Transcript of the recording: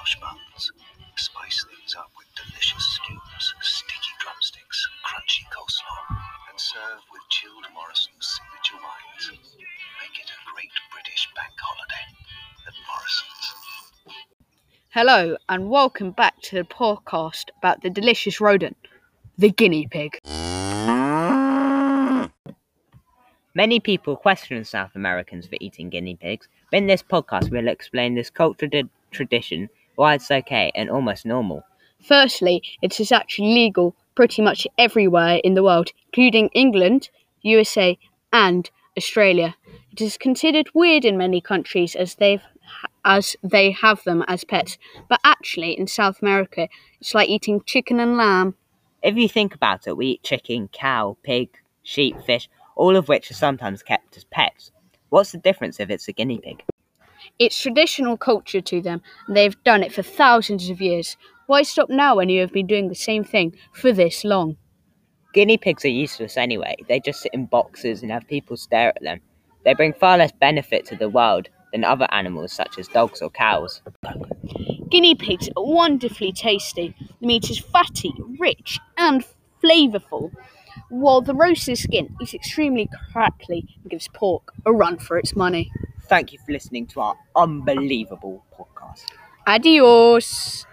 brioche buns. Spice these up with delicious skews, sticky drumsticks, crunchy coleslaw, and serve with chilled Morrisons signature wines. Make it a great British bank holiday at Morrisons. Hello, and welcome back to the podcast about the delicious rodent, the guinea pig. Many people question South Americans for eating guinea pigs, but in this podcast we'll explain this cultural tradition, why it's okay and almost normal. Firstly, it is actually legal pretty much everywhere in the world, including England, USA, and Australia. It is considered weird in many countries as they've as they have them as pets, but actually in South America, it's like eating chicken and lamb. If you think about it, we eat chicken, cow, pig, sheep, fish, all of which are sometimes kept as pets. What's the difference if it's a guinea pig? It's traditional culture to them, and they've done it for thousands of years. Why stop now when you have been doing the same thing for this long? Guinea pigs are useless anyway. They just sit in boxes and have people stare at them. They bring far less benefit to the world than other animals such as dogs or cows. Guinea pigs are wonderfully tasty. The meat is fatty, rich, and flavourful, while the roasted skin is extremely crackly and gives pork a run for its money. Thank you for listening to our unbelievable podcast. Adios!